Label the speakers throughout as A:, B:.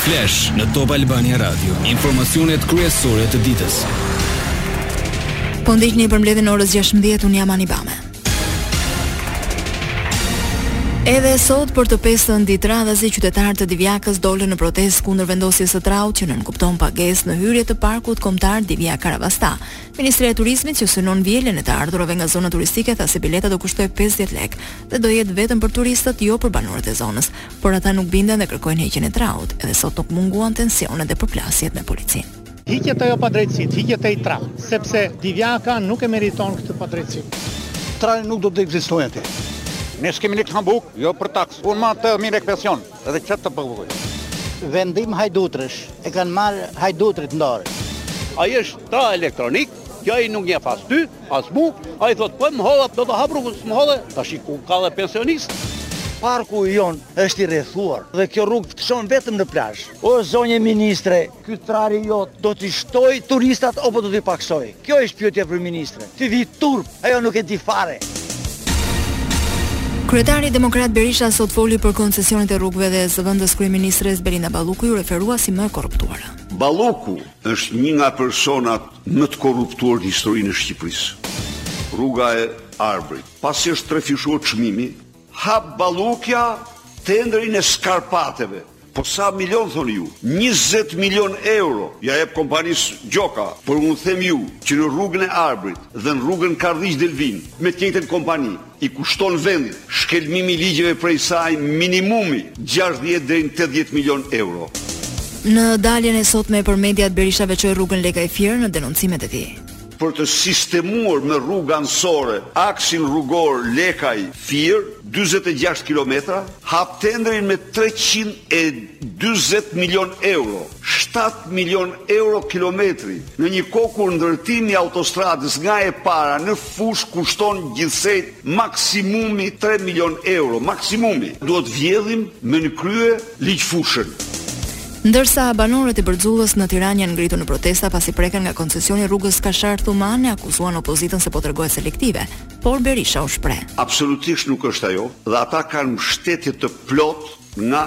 A: Flash në Top Albania Radio, informacionet kryesore të ditës.
B: Po ndiqni përmbledhjen e orës 16 un jam Ani Bame. Edhe sot për të pestën ditë radhazi qytetarë të Divjakës dolën në protestë kundër vendosjes së traut që nënkupton pagesë në hyrje të parkut kombëtar Divjak Karavasta. Ministria e Turizmit që synon vjeljen e të ardhurave nga zona turistike tha se bileta do kushtojë 50 lekë dhe do jetë vetëm për turistët, jo për banorët e zonës. por ata nuk binden dhe kërkojnë heqjen e traut, edhe sot nuk munguan tensionet dhe përplasjet me policinë.
C: Hiqet ajo padrejtësi të, hiqet ai tra, sepse Divjaka nuk e meriton këtë padrejtësi.
D: Trau nuk do të ekzistojë aty.
E: Ne s'kemi lek të hamë bukë, jo për taks. Unë marr 80.000 lek pension, edhe këtë të paguaj.
D: Vendim hajdutësh, e kanë marrë hajdutërit në
F: dorë. Ai është tra elektronik, që ai nuk njeh as ty, as mu, ai thotë, po m'i hodhe, do ta hap rrugën, s'm'i hodhe, tashi ku ka dhe pensionistë.
D: Parku jonë është i rrethuar dhe kjo rrugë të çon vetëm në plazh. O zonje ministre, ky trari jot do t'i shtojë turistat apo do t'i pakësojë? Kjo është pyetja për ministren. T'i vijë turp, ajo nuk e di fare.
B: Kryetari demokrat Berisha sot foli për koncesionet e rrugëve dhe zëvendëskryeministres Belinda Balluku iu referua si më e korruptuara.
G: Balluku është një nga personat më të korruptuar në historinë e Shqipërisë. Rruga e Arbrit, pasi është trefishuar çmimi, hap Ballukja tenderin e skarpateve. Po sa milion thoni ju? Njëzet milion euro ia jep kompanisë Gjoka, por unë u them ju që në Rrugën e Arbrit dhe në Rrugën Kardhiq Delvinë, me të njëjtën kompani, i kushton vendit shkelmimi i ligjeve prej saj minimumi gjashtëdhjetë deri në tetëdhjetë milion euro.
B: Në daljen e sotme për mediat Berisha veçoi rrugën Lekaj Fier në denoncimet e tij.
G: Për të sistemuar me rrugë anësore aksin rrugor Lekaj Fier, dyzet e gjashtë kilometra, hap tenderin me treqind e njëzet milion euro. Shtatë milionë euro kilometri, në një kohë kur ndërtimi i autostradës nga e para në fushë kushton gjithsej maksimumi tre milionë euro, maksimumi! Duhet të vjedhim me në krye ligjfushën.
B: Ndërsa, banorët e Bërxullës në Tiranë janë ngritur në protesta pasi preken nga koncesioni i rrugës Kashar-Thumanë, akuzuan opozitën se po tregohet selektive. Por Berisha u shpreh.
G: Absolutisht nuk është ajo dhe ata kanë mbështetje të plotë nga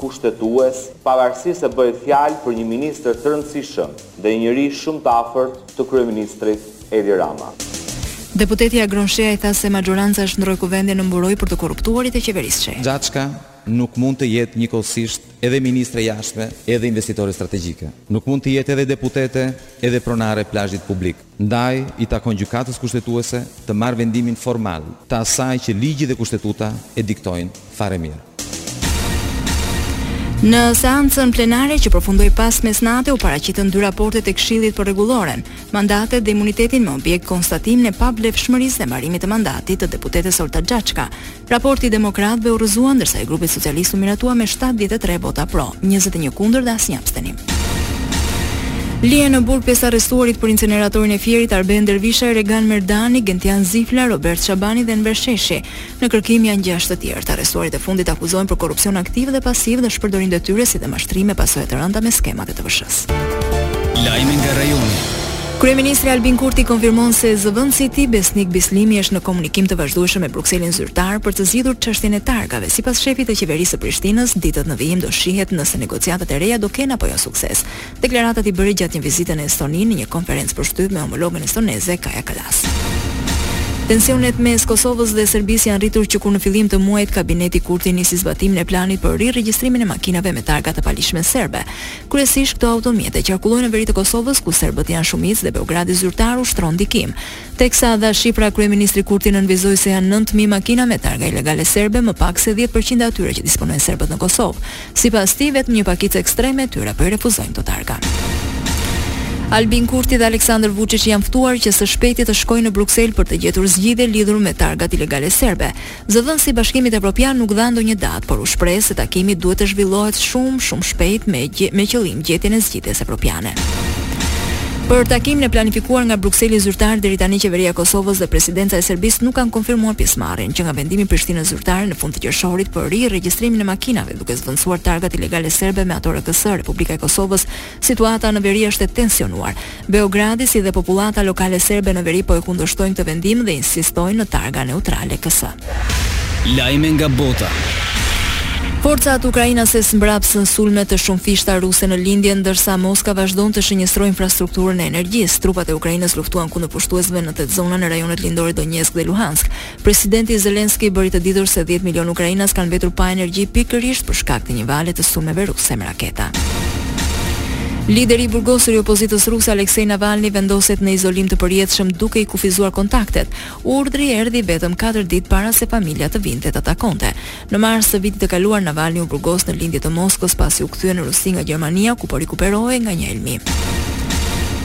H: kushtetues, pavarësisht se bëhet fjalë për një ministër të rëndësishëm dhe një njeri shumë të afërt të kryeministrit Edi Rama.
B: Deputeti Agron Shehaj tha se maxhoranca e shndërroi Kuvendin në mburojë për të korruptuarit e qeverisë.
I: Çe, Xhaçka nuk mund të jetë njëkohësisht edhe ministre e jashtme edhe investitore strategjike. Nuk mund të jetë edhe deputete edhe pronare e plazhit publik. Ndaj, i takon Gjykatës Kushtetuese të marrë vendimin formal të asaj që ligji dhe Kushtetuta e diktojnë fare mirë.
B: Në seancën plenare që përfundoi pas mesnate u paraqitën dy raportet e Këshillit për Rregulloren, Mandatet dhe Imunitetin me objekt konstatimin e pavlefshmërisë e mbarimit të mandatit të deputetes Olta Xhaçka, Raporti i demokratëve u rrëzua ndërsa i grupit socialist u miratua me shtatëdhjetë e tre vota pro, njëzet e një kundër dhe asnjë abstenim. Lihen në burg pesë të arrestuarit për inceneratorin e Fierit, Arben Dervishaj, Regan Merdani, Gentian Zifla, Robert Shabani dhe Enver Sheshi. Në kërkim janë gjashtë të tjerë. Të arrestuarit e fundit akuzohen për korrupsion aktiv dhe pasiv dhe shpërdorim detyre si dhe mashtrim me pasoja të rënda me skemat e TVSH-së.
A: Lajme nga rajoni.
B: Kryeministri Albin Kurti konfirmon se zëvendësi i tij Besnik Bislimi është në komunikim të vazhdueshëm me Brukselin zyrtar për të zgjidhur çështjen e targave. Sipas shefit të qeverisë së Prishtinës, ditët në vijim do shihet nëse negociatat e reja do kenë apo jo sukses. Deklaratat i bëri gjatë një vizite në Estoni në një konferencë për shtyp me homologen estoneze Kaja Kallas. Tensionet mes Kosovës dhe Serbisë janë rritur që kur në fillim të muajit kabineti Kurti nisi zbatimin e planit për riregjistrimin e makinave me targa të paligjshme serbe. Kryesisht këto automjete qarkullojnë në veri të Kosovës, ku serbët janë shumicë dhe Beogradi zyrtar ushtron ndikim. Teksa dha shifra, kryeministri Kurti nënvizoi se janë nëntë mijë makina me targa ilegale serbe, më pak se dhjetë për qind e atyre që disponojnë serbët në Kosovë. Sipas tij, vetëm një pakicë ekstreme e tyre po i refuzojnë këto targa. Albin Kurti dhe Aleksandar Vuçiç janë ftuar që së shpejti të shkojnë në Bruksel për të gjetur zgjidhje lidhur me targat ilegale serbe. Zëdhënësi i Bashkimit Evropian nuk dha ndonjë datë, por u shpreh se takimi duhet të zhvillohet shumë, shumë shpejt me me qëllim gjetjen e zgjidhjes evropiane. Për takimin e planifikuar nga Brukseli zyrtar deri tani qeveria e Kosovës dhe presidenca e Serbisë nuk kanë konfirmuar pjesëmarrjen që nga vendimi i Prishtinës zyrtare në fund të qershorit për ri-regjistrimin e makinave duke zëvendësuar targat ilegale serbe me ato RKS, Republika e Kosovës, Situata në veri është e tensionuar. Beogradi si dhe popullata lokale serbe në veri po e kundërshtojnë këtë vendim dhe insistojnë në targa neutrale KS.
A: Lajme nga bota.
B: Forcat ukrainase zmbrapsën sulme të shumëfishta ruse në lindje, ndërsa Moska vazhdon të shënjestrojë infrastrukturën e energjisë. Trupat e Ukrainës luftuan kundër pushtuesve në tetë zona në rajonet lindore Donetsk dhe Luhansk. Presidenti Zelensky bëri të ditur se dhjetë milionë ukrainas kanë mbetur pa energji pikërisht për shkak të një vale të sulmeve ruse me raketa. Lideri i burgosur i opozitës ruse Alexei Navalny vendoset në izolim të përjetshëm duke i kufizuar kontaktet. Urdhri erdhi vetëm katër ditë para se familja të vinte ta takonte. Në mars të vitit të kaluar Navalny u burgos në lindje të Moskës pasi u kthye në Rusi nga Gjermania ku po rikuperohej nga një helmi.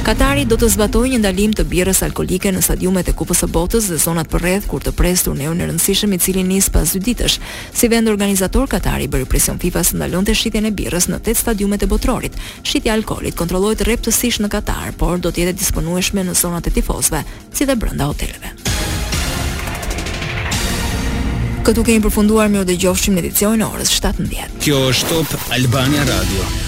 B: Katari do të zbatojë një ndalim të birrës alkoolike në stadiumet e Kupës së Botës dhe zonat përreth kur të presë turneun e rëndësishëm i cili nis pas dy ditësh. Si vend organizator, Katari bëri presion FIFA-s të ndalonte shitjen e birrës në tetë stadiumet e botërorit. Shitja e alkoolit kontrollohet rreptësisht në Katar, por do të jetë e disponueshme në zonat e tifozëve, si dhe brenda hoteleve. Këtu kemi përfunduar, mirudëgjofshim në edicionin e orës 17.
A: Kjo është Top Albania Radio.